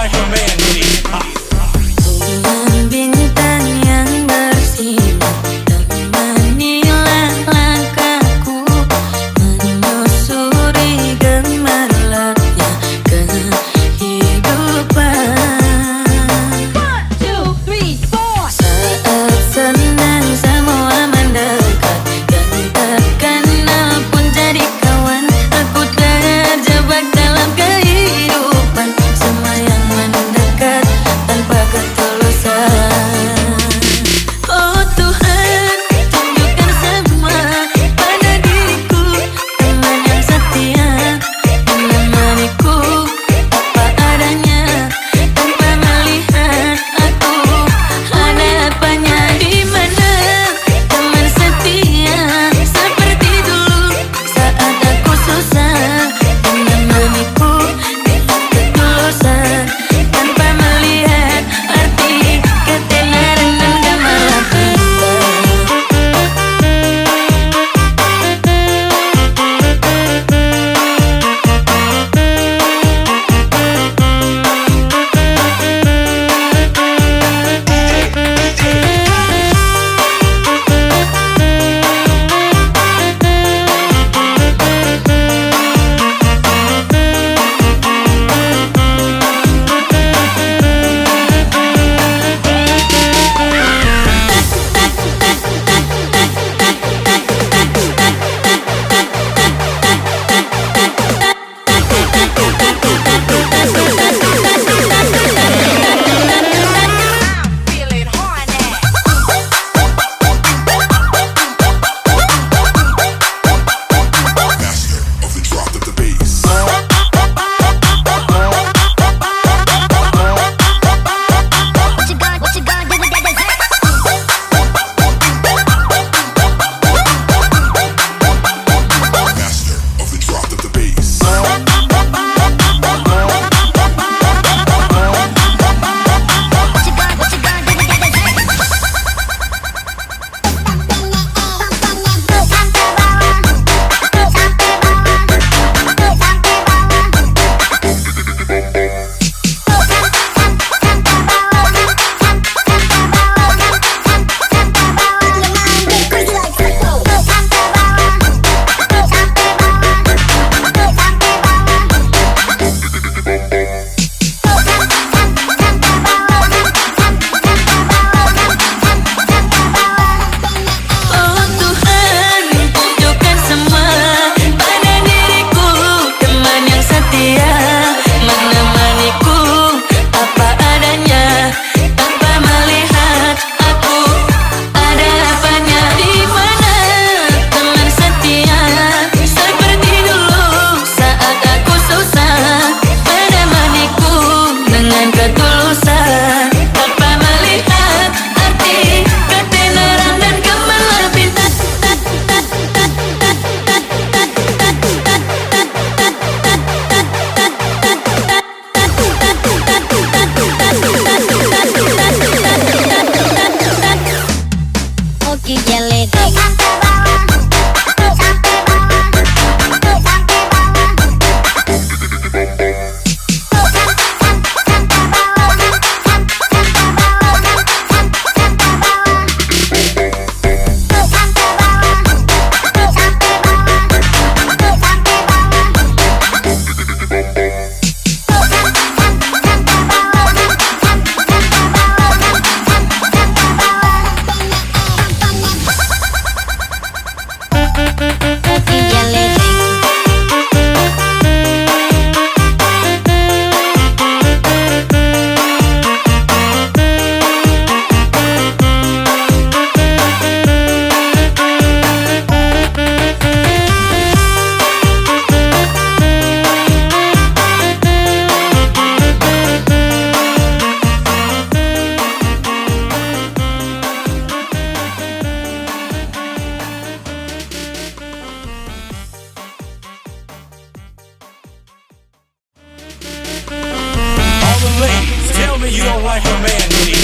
like a like a man.